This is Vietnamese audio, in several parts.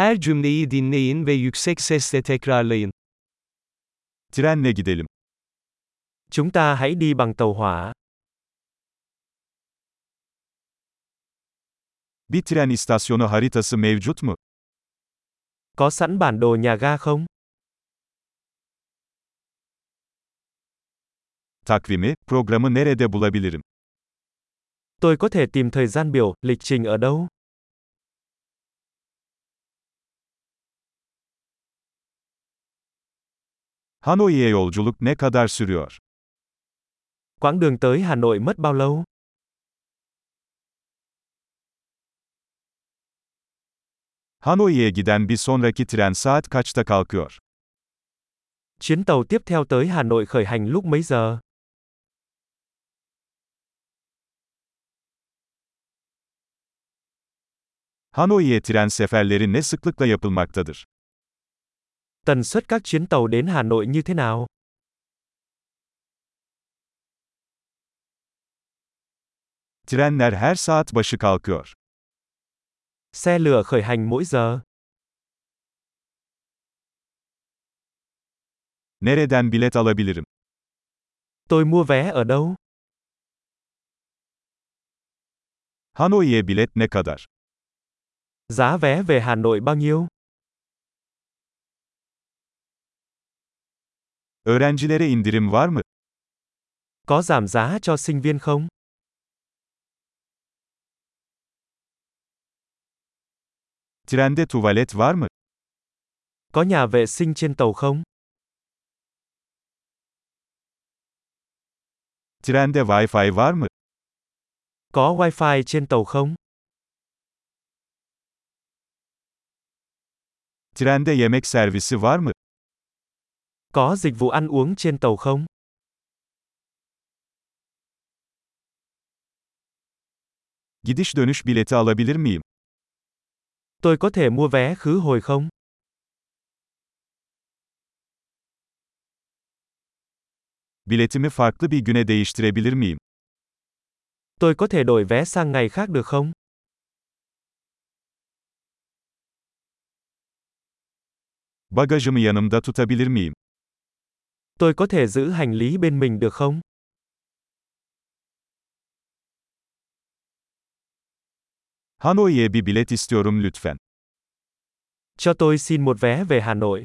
Her cümleyi dinleyin ve yüksek sesle tekrarlayın. Trenle gidelim. Chúng ta hãy đi bằng tàu hỏa. Bir tren istasyonu haritası mevcut mu? Có sẵn bản đồ nhà ga không? Takvimi, programı nerede bulabilirim? Tôi có thể tìm thời gian biểu, lịch trình ở đâu? Hanoi'ye yolculuk ne kadar sürüyor? Quãng đường tới Hà Nội mất bao lâu? Hanoi'ye giden bir sonraki tren saat kaçta kalkıyor? Chuyến tàu tiếp theo tới Hà Nội khởi hành lúc mấy giờ? Hanoi'ye tren seferleri ne sıklıkla yapılmaktadır? Tần suất các chuyến tàu đến Hà Nội như thế nào? Trenler her saat başı kalkıyor. Xe lửa khởi hành mỗi giờ. Nereden bilet alabilirim? Tôi mua vé ở đâu? Hanoi'ye bilet ne kadar? Giá vé về Hà Nội bao nhiêu? Öğrencilere indirim var mı? Có giảm giá cho sinh viên không? Trende tuvalet var mı? Có nhà vệ sinh trên tàu không? Trende Wi-Fi var mı? Có wifi trên tàu không? Trende yemek servisi var mı? Có dịch vụ ăn uống trên tàu không? Gidiş dönüş bileti alabilir miyim? Tôi có thể mua vé khứ hồi không? Biletimi farklı bir güne değiştirebilir miyim? Tôi có thể đổi vé sang ngày khác được không? Bagajımı yanımda tutabilir miyim? Tôi có thể giữ hành lý bên mình được không? Hanoi'ye bir bilet istiyorum lütfen. Cho tôi xin một vé về Hà Nội.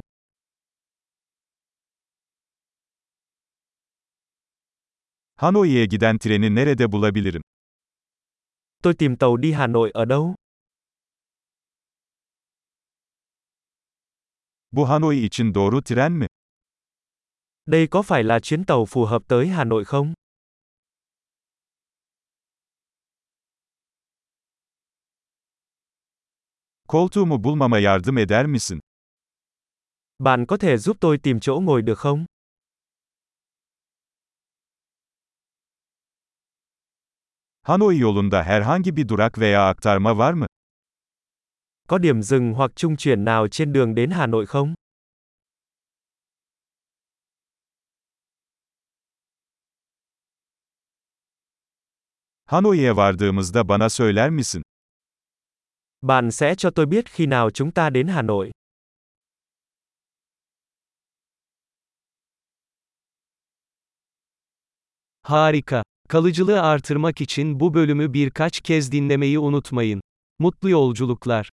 Hanoi'ye giden treni nerede bulabilirim? Tôi tìm tàu đi Hà Nội ở đâu? Bu Hanoi için doğru tren mi? Đây có phải là chuyến tàu phù hợp tới Hà Nội không? Koltuğumu bulmama yardım eder misin? Bạn có thể giúp tôi tìm chỗ ngồi được không? Hanoi yolunda herhangi bir durak veya aktarma var mı? Có điểm dừng hoặc trung chuyển nào trên đường đến Hà Nội không? Hanoi'ye vardığımızda bana söyler misin? Bạn sẽ cho tôi biết khi nào chúng ta đến Hà Nội. Harika. Kalıcılığı artırmak için bu bölümü birkaç kez dinlemeyi unutmayın. Mutlu yolculuklar.